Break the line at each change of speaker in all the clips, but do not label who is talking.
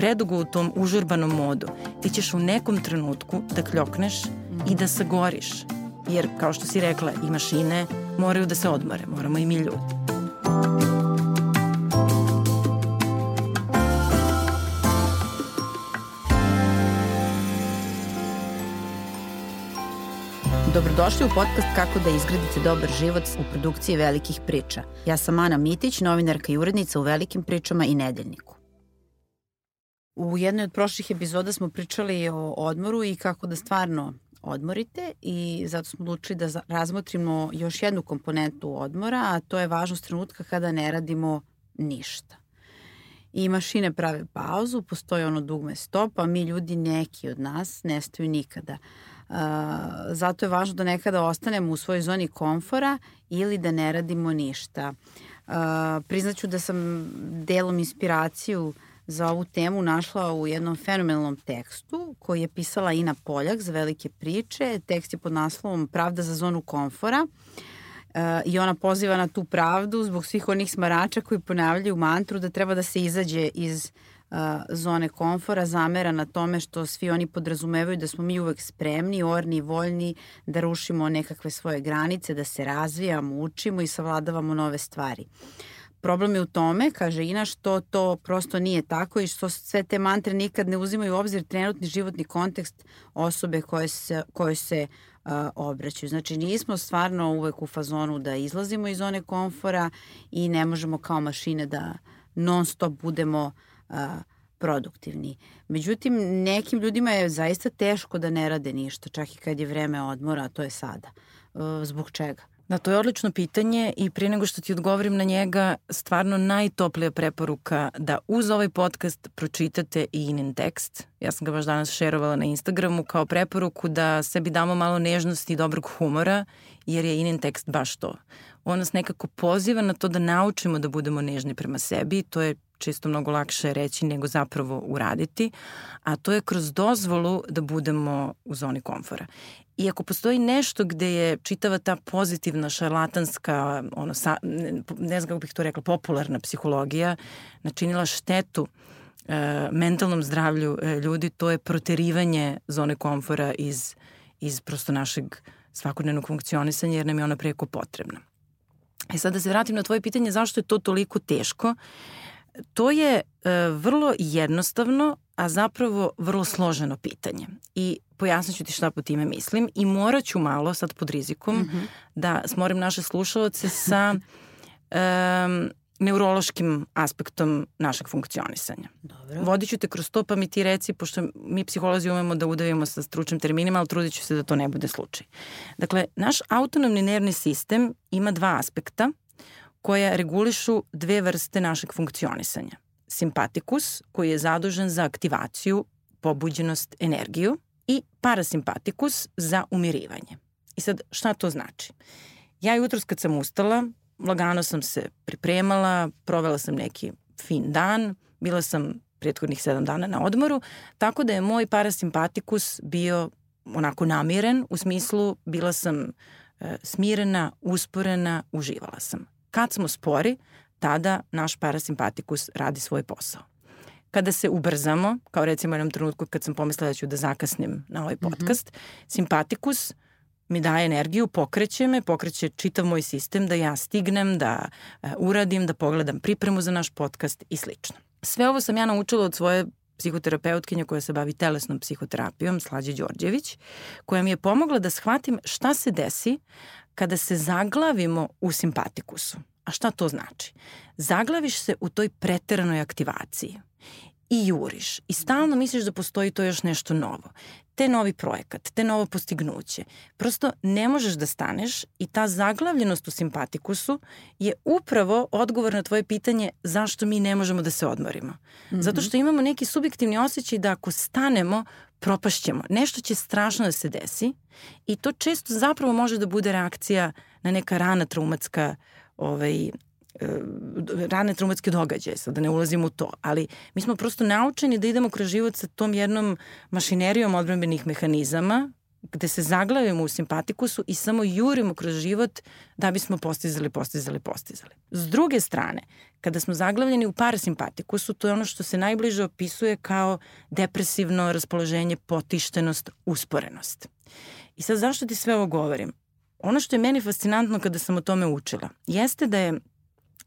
predugo u tom užurbanom modu, ti ćeš u nekom trenutku da kljokneš i da sagoriš. Jer, kao što si rekla, i mašine moraju da se odmore, moramo i mi ljudi.
Dobrodošli u podcast Kako da izgradite dobar život u produkciji velikih priča. Ja sam Ana Mitić, novinarka i urednica u Velikim pričama i Nedeljniku. U jednoj od prošlih epizoda smo pričali o odmoru i kako da stvarno odmorite i zato smo odlučili da razmotrimo još jednu komponentu odmora, a to je važnost trenutka kada ne radimo ništa. I mašine prave pauzu, postoji ono dugme stop, a mi ljudi neki od nas ne staju nikada. Uh, zato je važno da nekada ostanemo u svojoj zoni komfora ili da ne radimo ništa. Uh, priznaću da sam delom inspiraciju za ovu temu našla u jednom fenomenalnom tekstu koji je pisala Ina Poljak za velike priče. Tekst je pod naslovom Pravda za zonu komfora. Uh, I ona poziva na tu pravdu zbog svih onih smarača koji ponavljaju mantru da treba da se izađe iz uh, zone komfora zamera na tome što svi oni podrazumevaju da smo mi uvek spremni, orni i voljni da rušimo nekakve svoje granice, da se razvijamo, učimo i savladavamo nove stvari. Problem je u tome, kaže Ina, što to prosto nije tako i što sve te mantre nikad ne uzimaju u obzir trenutni životni kontekst osobe koje se, koje se uh, obraćaju. Znači nismo stvarno uvek u fazonu da izlazimo iz zone komfora i ne možemo kao mašine da non stop budemo uh, produktivni. Međutim, nekim ljudima je zaista teško da ne rade ništa, čak i kad je vreme odmora, a to je sada. E, zbog čega?
Da, to je odlično pitanje i prije nego što ti odgovorim na njega, stvarno najtoplija preporuka da uz ovaj podcast pročitate i inin tekst. Ja sam ga baš danas šerovala na Instagramu kao preporuku da sebi damo malo nežnosti i dobrog humora, jer je inin tekst baš to. On nas nekako poziva na to da naučimo da budemo nežni prema sebi, to je čisto mnogo lakše reći nego zapravo uraditi, a to je kroz dozvolu da budemo u zoni komfora. I ako postoji nešto gde je čitava ta pozitivna, šarlatanska, ono, sa, ne znam kako bih to rekla, popularna psihologija načinila štetu e, mentalnom zdravlju e, ljudi, to je proterivanje zone komfora iz, iz prosto našeg svakodnevnog funkcionisanja, jer nam je ona preko potrebna. E sad da se vratim na tvoje pitanje zašto je to toliko teško. To je e, vrlo jednostavno, a zapravo vrlo složeno pitanje. I pojasnit ću ti šta po time mislim i morat ću malo sad pod rizikom mm -hmm. da smorim naše slušalce sa um, neurološkim aspektom našeg funkcionisanja. Dobro. Vodit ću te kroz to pa mi ti reci, pošto mi psiholozi umemo da udavimo sa stručnim terminima, ali trudit ću se da to ne bude slučaj. Dakle, naš autonomni nervni sistem ima dva aspekta koja regulišu dve vrste našeg funkcionisanja. Simpatikus, koji je zadužen za aktivaciju, pobuđenost, energiju i parasimpatikus za umirivanje. I sad, šta to znači? Ja jutros kad sam ustala, lagano sam se pripremala, provela sam neki fin dan, bila sam prethodnih sedam dana na odmoru, tako da je moj parasimpatikus bio onako namiren, u smislu bila sam e, smirena, usporena, uživala sam. Kad smo spori, tada naš parasimpatikus radi svoj posao. Kada se ubrzamo, kao recimo u jednom trenutku kad sam pomislila da ću da zakasnim na ovaj mhm. podcast, mm -hmm. simpatikus mi daje energiju, pokreće me, pokreće čitav moj sistem da ja stignem, da uh, uradim, da pogledam pripremu za naš podcast i slično. Sve ovo sam ja naučila od svoje psihoterapeutkinja koja se bavi telesnom psihoterapijom, Slađe Đorđević, koja mi je pomogla da shvatim šta se desi kada se zaglavimo u simpatikusu. A šta to znači? Zaglaviš se u toj preteranoj aktivaciji i juriš i stalno misliš da postoji to još nešto novo. Te novi projekat, te novo postignuće. Prosto ne možeš da staneš i ta zaglavljenost u simpatikusu je upravo odgovor na tvoje pitanje zašto mi ne možemo da se odmorimo. Mm -hmm. Zato što imamo neki subjektivni osjećaj da ako stanemo, propašćemo. Nešto će strašno da se desi i to često zapravo može da bude reakcija na neka rana traumatska ovaj, E, rane traumatske događaje, sad da ne ulazim u to, ali mi smo prosto naučeni da idemo kroz život sa tom jednom mašinerijom odbranbenih mehanizama gde se zaglavimo u simpatikusu i samo jurimo kroz život da bismo postizali, postizali, postizali. S druge strane, kada smo zaglavljeni u parasimpatikusu, to je ono što se najbliže opisuje kao depresivno raspoloženje, potištenost, usporenost. I sad zašto ti sve ovo govorim? Ono što je meni fascinantno kada sam o tome učila, jeste da je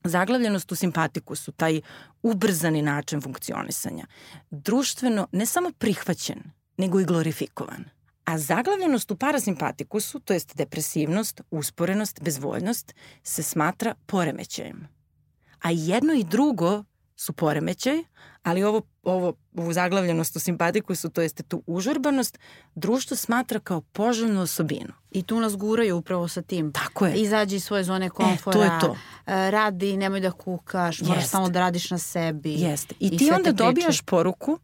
zaglavljenost u simpatikusu, taj ubrzani način funkcionisanja, društveno ne samo prihvaćen, nego i glorifikovan. A zaglavljenost u parasimpatikusu, to jest depresivnost, usporenost, bezvoljnost, se smatra poremećajem. A jedno i drugo su poremećaj, ali ovo, ovo, ovu zaglavljenost u simpatikusu, to jeste tu užurbanost, društvo smatra kao poželjnu osobinu.
I tu nas guraju upravo sa tim.
Tako je.
Izađi iz svoje zone komfora.
E, to je to.
E, radi, nemoj da kukaš, moraš samo da radiš na sebi.
Jeste. I,
I
ti onda dobijaš poruku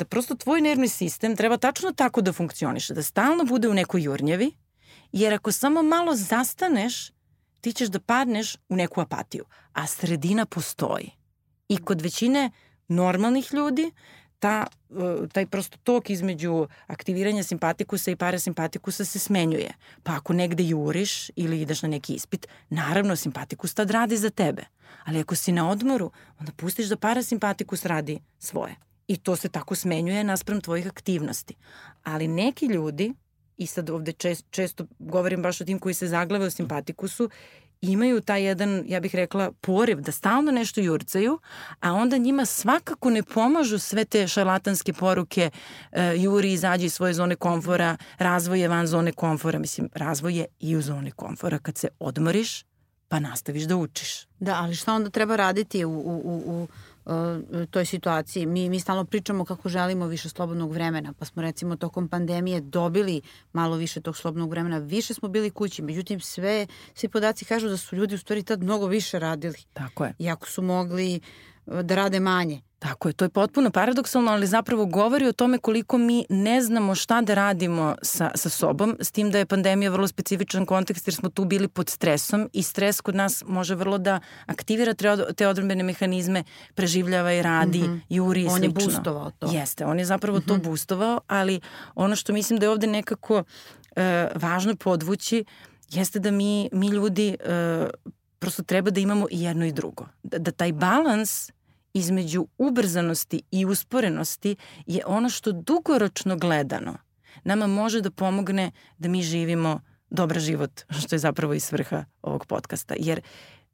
da prosto tvoj nervni sistem treba tačno tako da funkcioniše, da stalno bude u nekoj jurnjevi, jer ako samo malo zastaneš, ti ćeš da padneš u neku apatiju. A sredina postoji. I kod većine normalnih ljudi ta, e, taj prosto tok između aktiviranja simpatikusa i parasimpatikusa se smenjuje. Pa ako negde juriš ili ideš na neki ispit, naravno simpatikus tad radi za tebe. Ali ako si na odmoru, onda pustiš da parasimpatikus radi svoje. I to se tako smenjuje naspram tvojih aktivnosti. Ali neki ljudi, i sad ovde čest, često govorim baš o tim koji se zaglave u simpatikusu, imaju taj jedan, ja bih rekla, poriv da stalno nešto jurcaju, a onda njima svakako ne pomažu sve te šarlatanske poruke e, juri, izađi iz svoje zone komfora, razvoj je van zone komfora. Mislim, razvoj je i u zone komfora kad se odmoriš, pa nastaviš da učiš.
Da, ali šta onda treba raditi u, u, u, u toj situaciji? Mi, mi stalno pričamo kako želimo više slobodnog vremena, pa smo recimo tokom pandemije dobili malo više tog slobodnog vremena, više smo bili kući, međutim sve, svi podaci kažu da su ljudi u stvari tad mnogo više radili,
Tako je.
iako su mogli uh, da rade manje.
Tako je, to je potpuno paradoksalno, ali zapravo govori o tome koliko mi ne znamo šta da radimo sa, sa sobom, s tim da je pandemija vrlo specifičan kontekst jer smo tu bili pod stresom i stres kod nas može vrlo da aktivira te od- te odrambene mehanizme, preživljava i radi, mm -hmm. juri i
On je
slično.
boostovao to.
Jeste, on je zapravo mm -hmm. to boostovao, ali ono što mislim da je ovde nekako e, važno podvući jeste da mi, mi ljudi e, prosto treba da imamo i jedno i drugo. Da, da taj balans između ubrzanosti i usporenosti je ono što dugoročno gledano nama može da pomogne da mi živimo dobar život, što je zapravo i svrha ovog podcasta. Jer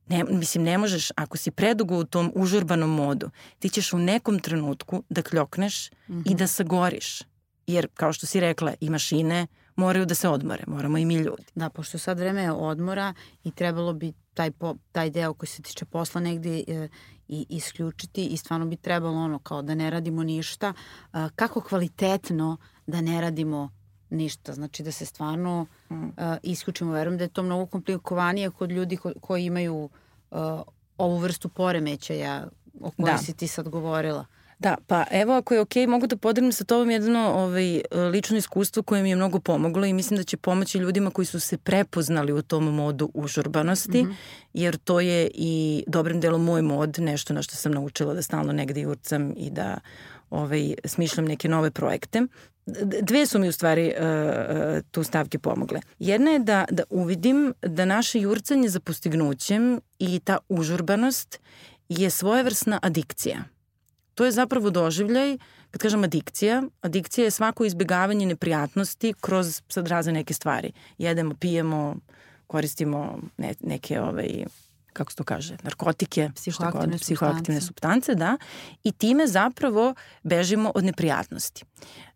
ne, mislim, ne možeš, ako si predugo u tom užurbanom modu, ti ćeš u nekom trenutku da kljokneš mm -hmm. i da sagoriš. Jer, kao što si rekla, i mašine moraju da se odmore, moramo i mi ljudi.
Da, pošto sad vreme je odmora i trebalo bi taj, po, taj deo koji se tiče posla negde e, i isključiti i stvarno bi trebalo ono kao da ne radimo ništa. A, kako kvalitetno da ne radimo ništa, znači da se stvarno mm. a, isključimo. Verujem da je to mnogo komplikovanije kod ljudi ko, koji imaju a, ovu vrstu poremećaja o kojoj da. si ti sad govorila.
Da, pa evo ako je okej, okay, mogu da podelim sa tobom jedno ovaj, lično iskustvo koje mi je mnogo pomoglo i mislim da će pomoći ljudima koji su se prepoznali u tom modu užurbanosti, mm -hmm. jer to je i dobrim delom moj mod, nešto na što sam naučila da stalno negde jurcam i da ovaj, smišljam neke nove projekte. Dve su mi u stvari uh, tu stavke pomogle. Jedna je da, da uvidim da naše jurcanje za postignućem i ta užurbanost je svojevrsna adikcija to je zapravo doživljaj, kad kažem adikcija, adikcija je svako izbjegavanje neprijatnosti kroz sad razne neke stvari. Jedemo, pijemo, koristimo ne, neke ovaj, kako se to kaže, narkotike,
psihoaktivne,
psihoaktivne substance, da, i time zapravo bežimo od neprijatnosti.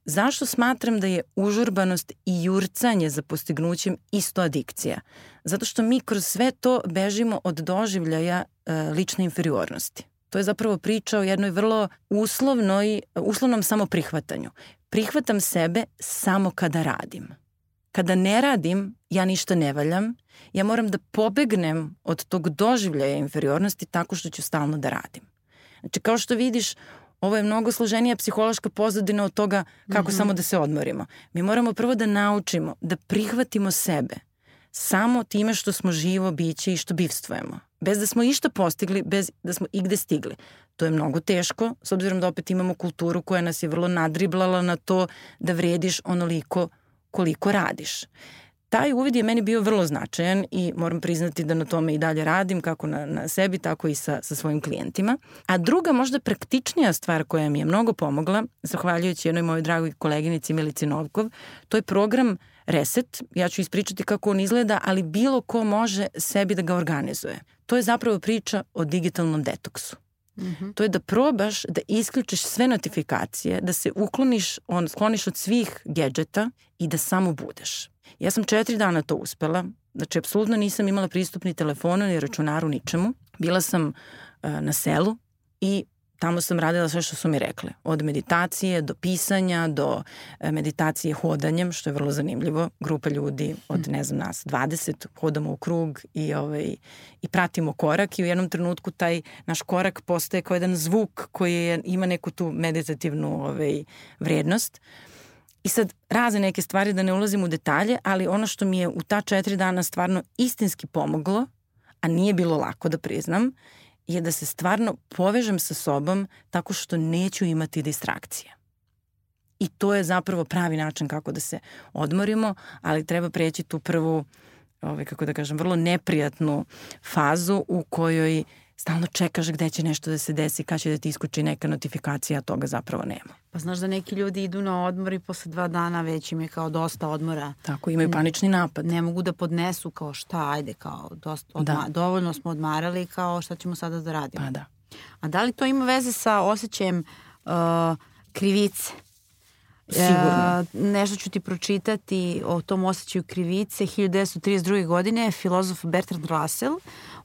Zašto smatram da je užurbanost i jurcanje za postignućem isto adikcija? Zato što mi kroz sve to bežimo od doživljaja e, lične inferiornosti. To je zapravo priča o jednoj vrlo uslovnoj, uslovnom samoprihvatanju. Prihvatam sebe samo kada radim. Kada ne radim, ja ništa ne valjam, ja moram da pobegnem od tog doživljaja inferiornosti tako što ću stalno da radim. Znači, kao što vidiš, ovo je mnogo složenija psihološka pozadina od toga kako mm -hmm. samo da se odmorimo. Mi moramo prvo da naučimo, da prihvatimo sebe samo time što smo živo biće i što bivstvujemo. Bez da smo išta postigli, bez da smo igde stigli. To je mnogo teško, s obzirom da opet imamo kulturu koja nas je vrlo nadriblala na to da vrediš onoliko koliko radiš taj uvid je meni bio vrlo značajan i moram priznati da na tome i dalje radim, kako na, na sebi, tako i sa, sa svojim klijentima. A druga, možda praktičnija stvar koja mi je mnogo pomogla, zahvaljujući jednoj mojoj dragoj koleginici Milici Novkov, to je program Reset. Ja ću ispričati kako on izgleda, ali bilo ko može sebi da ga organizuje. To je zapravo priča o digitalnom detoksu. Mm -hmm. To je da probaš da isključiš sve notifikacije, da se ukloniš, on, skloniš od svih gadžeta i da samo budeš. Ja sam četiri dana to uspela, znači apsolutno nisam imala pristup ni telefonu ni računaru, ničemu. Bila sam uh, na selu i tamo sam radila sve što su mi rekle. Od meditacije do pisanja, do e, meditacije hodanjem, što je vrlo zanimljivo. Grupa ljudi od, ne znam, nas 20, hodamo u krug i, ovaj, i pratimo korak i u jednom trenutku taj naš korak postaje kao jedan zvuk koji je, ima neku tu meditativnu ovaj, vrednost. I sad razne neke stvari da ne ulazim u detalje, ali ono što mi je u ta četiri dana stvarno istinski pomoglo, a nije bilo lako da priznam, je da se stvarno povežem sa sobom tako što neću imati distrakcije. I to je zapravo pravi način kako da se odmorimo, ali treba preći tu prvu, ovaj, kako da kažem, vrlo neprijatnu fazu u kojoj stalno čekaš gde će nešto da se desi, kada će da ti iskuči neka notifikacija, a toga zapravo nema.
Pa znaš da neki ljudi idu na odmor i posle dva dana već im je kao dosta odmora.
Tako, imaju panični napad.
Ne mogu da podnesu kao šta, ajde, kao dosta, odma, da. dovoljno smo odmarali, kao šta ćemo sada da radimo.
Pa da.
A da li to ima veze sa osjećajem uh, krivice?
Sigurno.
E, nešto ću ti pročitati o tom osjećaju krivice. 1932. godine filozof Bertrand Russell,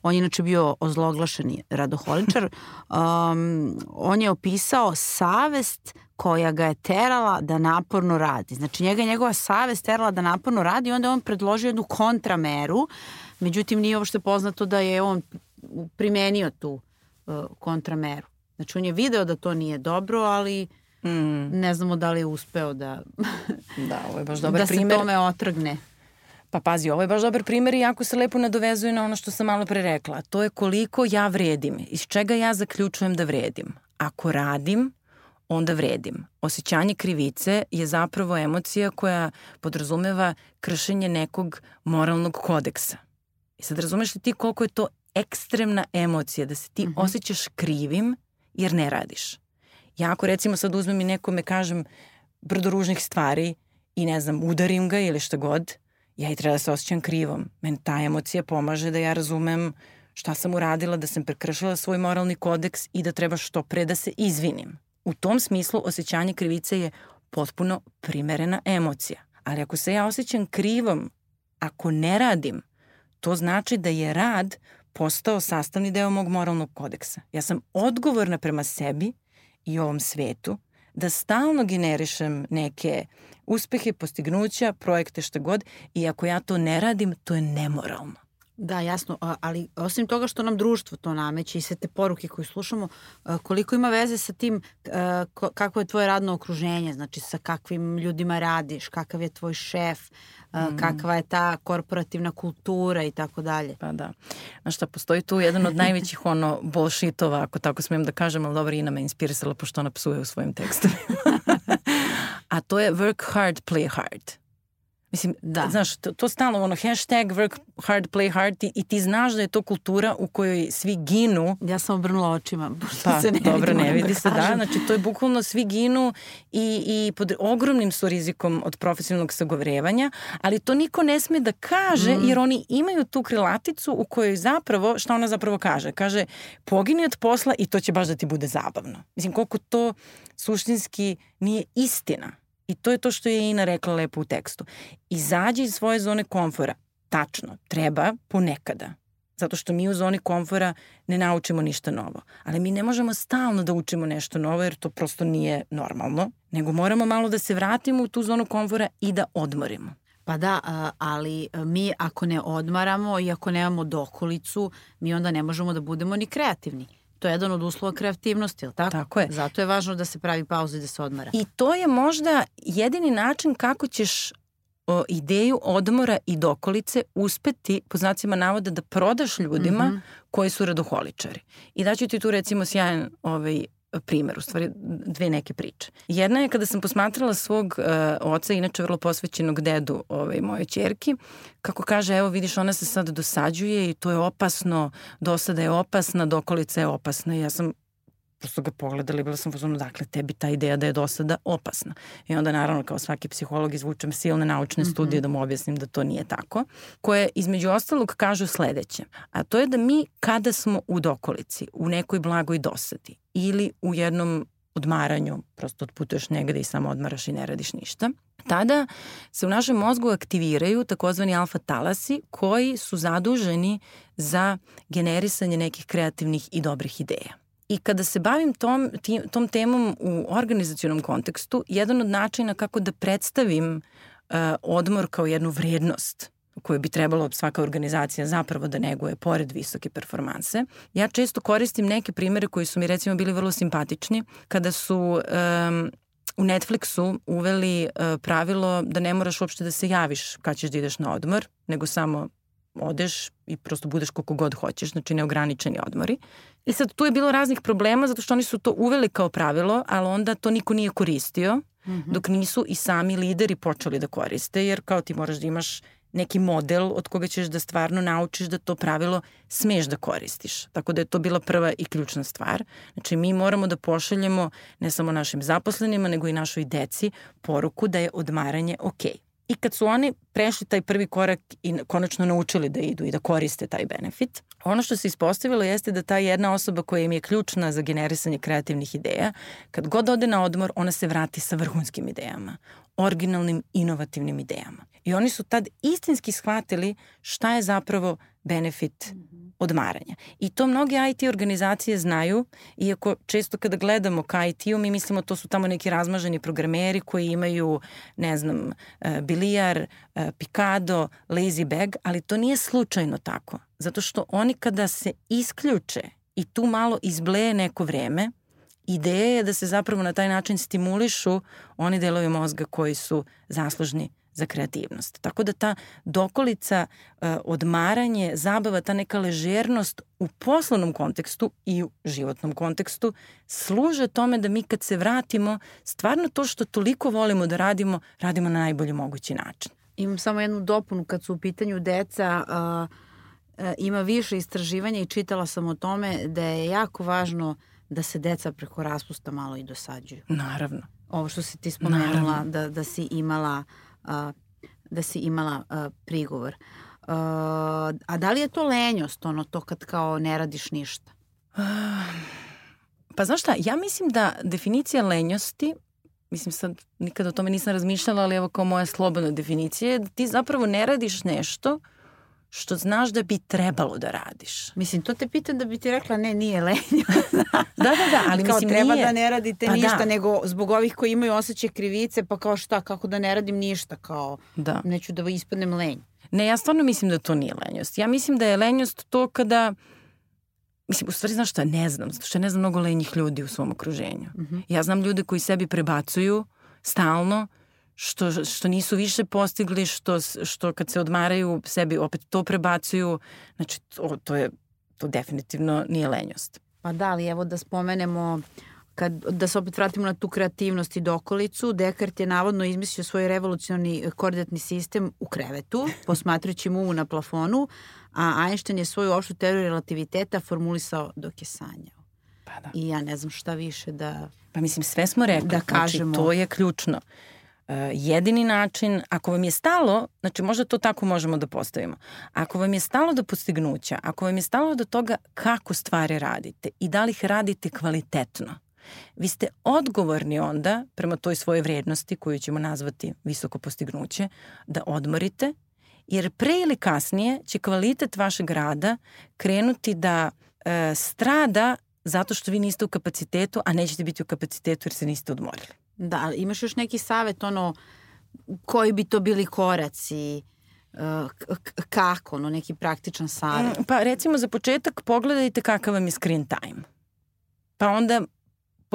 on je inače bio ozloglašeni radoholičar, um, on je opisao savest koja ga je terala da naporno radi. Znači njega je njegova savest terala da naporno radi i onda on predložio jednu kontrameru, međutim nije uopšte poznato da je on primenio tu uh, kontrameru. Znači on je video da to nije dobro, ali Mm. Ne znamo da li je uspeo da,
da, ovo je baš dobar
da
primer.
se tome otrgne.
Pa pazi, ovo je baš dobar primer i jako se lepo nadovezuje na ono što sam malo pre rekla. To je koliko ja vredim, iz čega ja zaključujem da vredim. Ako radim, onda vredim. Osećanje krivice je zapravo emocija koja podrazumeva kršenje nekog moralnog kodeksa. I sad razumeš li ti koliko je to ekstremna emocija, da se ti mm -hmm. osjećaš krivim jer ne radiš. Ja ako recimo sad uzmem i nekome kažem brdo ružnih stvari i ne znam, udarim ga ili šta god, ja i treba da se osjećam krivom. Meni ta emocija pomaže da ja razumem šta sam uradila, da sam prekršila svoj moralni kodeks i da treba što pre da se izvinim. U tom smislu osjećanje krivice je potpuno primerena emocija. Ali ako se ja osjećam krivom, ako ne radim, to znači da je rad postao sastavni deo mog moralnog kodeksa. Ja sam odgovorna prema sebi i ovom svetu, da stalno generišem neke uspehe, postignuća, projekte, šta god, i ako ja to ne radim, to je nemoralno.
Da, jasno, ali osim toga što nam društvo to nameće i sve te poruke koje slušamo, koliko ima veze sa tim kako je tvoje radno okruženje, znači sa kakvim ljudima radiš, kakav je tvoj šef, mm. kakva je ta korporativna kultura i tako dalje.
Pa da. Znaš šta, postoji tu jedan od najvećih ono bullshitova, ako tako smijem da kažem, ali dobro, Ina me inspirisala pošto ona psuje u svojim tekstovima. A to je work hard, play hard. Mislim, da. znaš, to, to stalno ono hashtag work hard, play hard i, i ti znaš da je to kultura u kojoj svi ginu.
Ja sam obrnula očima,
pa,
se ne
dobro,
ne
vidi da se, da. Znači, to je bukvalno svi ginu i, i pod ogromnim su rizikom od profesionalnog sagovrevanja, ali to niko ne sme da kaže, mm. jer oni imaju tu krilaticu u kojoj zapravo, šta ona zapravo kaže? Kaže, pogini od posla i to će baš da ti bude zabavno. Mislim, koliko to suštinski nije istina. I to je to što je Ina rekla lepo u tekstu. Izađi iz svoje zone komfora. Tačno, treba ponekada. Zato što mi u zoni komfora ne naučimo ništa novo. Ali mi ne možemo stalno da učimo nešto novo jer to prosto nije normalno. Nego moramo malo da se vratimo u tu zonu komfora i da odmorimo.
Pa da, ali mi ako ne odmaramo i ako nemamo dokolicu, mi onda ne možemo da budemo ni kreativni. To je jedan od uslova kreativnosti, ili tako?
Tako je.
Zato je važno da se pravi pauza i da se odmara.
I to je možda jedini način kako ćeš o, ideju odmora i dokolice uspeti, po znacima navoda, da prodaš ljudima mm -hmm. koji su radoholičari. I daću ti tu recimo sjajan ovaj, primer, u stvari dve neke priče. Jedna je kada sam posmatrala svog uh, oca, inače vrlo posvećenog dedu ovaj, moje čerki, kako kaže, evo vidiš, ona se sad dosađuje i to je opasno, dosada je opasna, dokolica je opasna. Ja sam prosto ga pogledala i bila sam pozorno, dakle, tebi ta ideja da je dosada opasna. I onda, naravno, kao svaki psiholog, izvučem silne naučne mm -hmm. studije da mu objasnim da to nije tako, koje između ostalog kažu sledeće, a to je da mi kada smo u dokolici, u nekoj blagoj dosadi ili u jednom odmaranju, prosto odputuješ negde i samo odmaraš i ne radiš ništa, tada se u našem mozgu aktiviraju takozvani alfa talasi koji su zaduženi za generisanje nekih kreativnih i dobrih ideja. I kada se bavim tom, tom temom u organizacionom kontekstu, jedan od načina kako da predstavim uh, odmor kao jednu vrednost koju bi trebalo svaka organizacija zapravo da neguje pored visoke performanse. Ja često koristim neke primere koji su mi recimo bili vrlo simpatični kada su um, u Netflixu uveli uh, pravilo da ne moraš uopšte da se javiš kad ćeš da ideš na odmor, nego samo odeš i prosto budeš koliko god hoćeš, znači neograničeni odmori. I sad tu je bilo raznih problema zato što oni su to uveli kao pravilo, ali onda to niko nije koristio, mm -hmm. dok nisu i sami lideri počeli da koriste, jer kao ti moraš da imaš neki model od koga ćeš da stvarno naučiš da to pravilo smeš da koristiš. Tako da je to bila prva i ključna stvar. Znači mi moramo da pošaljemo ne samo našim zaposlenima, nego i našoj deci poruku da je odmaranje okej. Okay. I kad su oni prešli taj prvi korak i konačno naučili da idu i da koriste taj benefit, ono što se ispostavilo jeste da ta jedna osoba koja im je ključna za generisanje kreativnih ideja, kad god ode na odmor, ona se vrati sa vrhunskim idejama, originalnim, inovativnim idejama. I oni su tad istinski shvatili šta je zapravo benefit mm -hmm odmaranja. I to mnoge IT organizacije znaju, iako često kada gledamo ka IT-u, mi mislimo to su tamo neki razmaženi programeri koji imaju, ne znam, e, bilijar, e, pikado, lazy bag, ali to nije slučajno tako. Zato što oni kada se isključe i tu malo izbleje neko vreme, ideja je da se zapravo na taj način stimulišu oni delovi mozga koji su zaslužni za kreativnost. Tako da ta dokolica, e, odmaranje, zabava, ta neka ležernost u poslovnom kontekstu i u životnom kontekstu služe tome da mi kad se vratimo, stvarno to što toliko volimo da radimo, radimo na najbolji mogući način.
Imam samo jednu dopunu kad su u pitanju deca, a, a, ima više istraživanja i čitala sam o tome da je jako važno da se deca preko raspusta malo i dosađuju.
Naravno.
Ovo što si ti spomenula, da, da si imala a, da si imala prigovor. A, a da li je to lenjost, ono to kad kao ne radiš ništa?
Pa znaš šta, ja mislim da definicija lenjosti mislim sad nikada o tome nisam razmišljala, ali evo kao moja slobodna definicija je da ti zapravo ne radiš nešto što znaš da bi trebalo da radiš.
Mislim, to te pitam da bi ti rekla ne, nije lenja.
da, da, da, ali
kao,
mislim
treba
nije.
da ne radite pa da. ništa, da. nego zbog ovih koji imaju osjećaj krivice, pa kao šta, kako da ne radim ništa, kao da. neću da ispadnem lenj.
Ne, ja stvarno mislim da to nije lenjost. Ja mislim da je lenjost to kada Mislim, u stvari znaš šta, ne znam, zato što ne znam mnogo lenjih ljudi u svom okruženju. Mm -hmm. Ja znam ljude koji sebi prebacuju stalno, što, što nisu više postigli, što, što kad se odmaraju sebi opet to prebacuju. Znači, to, to je, to definitivno nije lenjost.
Pa da, ali evo da spomenemo kad, da se opet vratimo na tu kreativnost i dokolicu, Descartes je navodno izmislio svoj revolucionarni koordinatni sistem u krevetu, posmatrajući mu na plafonu, a Einstein je svoju opštu teoriju relativiteta formulisao dok je sanjao. Pa da. I ja ne znam šta više da...
Pa mislim, sve smo rekli. Da kažemo. Znači, to je ključno. Jedini način, ako vam je stalo, znači možda to tako možemo da postavimo, ako vam je stalo do postignuća, ako vam je stalo do toga kako stvari radite i da li ih radite kvalitetno, vi ste odgovorni onda prema toj svojoj vrednosti koju ćemo nazvati visoko postignuće, da odmorite, jer pre ili kasnije će kvalitet vašeg rada krenuti da e, strada zato što vi niste u kapacitetu, a nećete biti u kapacitetu jer se niste odmorili.
Da, imaš još neki savet, ono, koji bi to bili koraci, uh, kako, ono, neki praktičan savet?
Mm, pa recimo za početak pogledajte kakav vam je screen time. Pa onda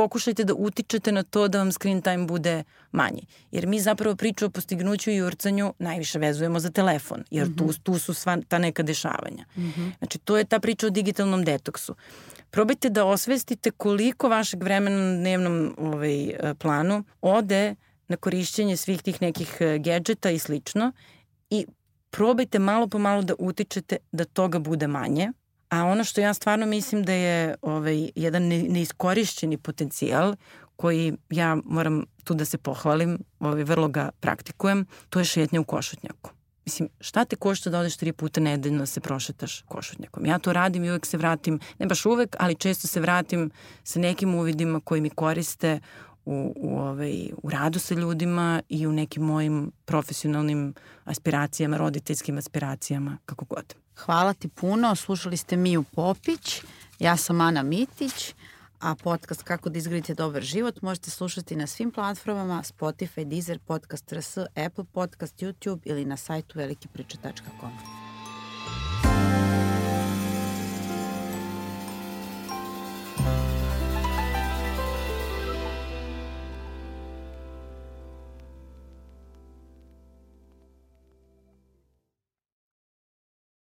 pokušajte da utičete na to da vam screen time bude manji. Jer mi zapravo priču o postignuću i urcanju najviše vezujemo za telefon, jer mm -hmm. tu, mhm. tu su sva ta neka dešavanja. Mm -hmm. Znači, to je ta priča o digitalnom detoksu. Probajte da osvestite koliko vašeg vremena na dnevnom ovaj, planu ode na korišćenje svih tih nekih e, gadžeta i slično i probajte malo po malo da utičete da toga bude manje. A ono što ja stvarno mislim da je ovaj, jedan neiskorišćeni potencijal koji ja moram tu da se pohvalim, ovaj, vrlo ga praktikujem, to je šetnja u košutnjaku. Mislim, šta te košta da odeš tri puta nedeljno da se prošetaš košutnjakom? Ja to radim i uvek se vratim, ne baš uvek, ali često se vratim sa nekim uvidima koji mi koriste u, u, ovaj, u radu sa ljudima i u nekim mojim profesionalnim aspiracijama, roditeljskim aspiracijama, kako god.
Hvala ti puno. Slušali ste Miju Popić. Ja sam Ana Mitić, a podcast Kako da izgradite dobar život možete slušati na svim platformama Spotify, Deezer, Podcast RS, Apple Podcast, YouTube ili na sajtu velikipriče.com.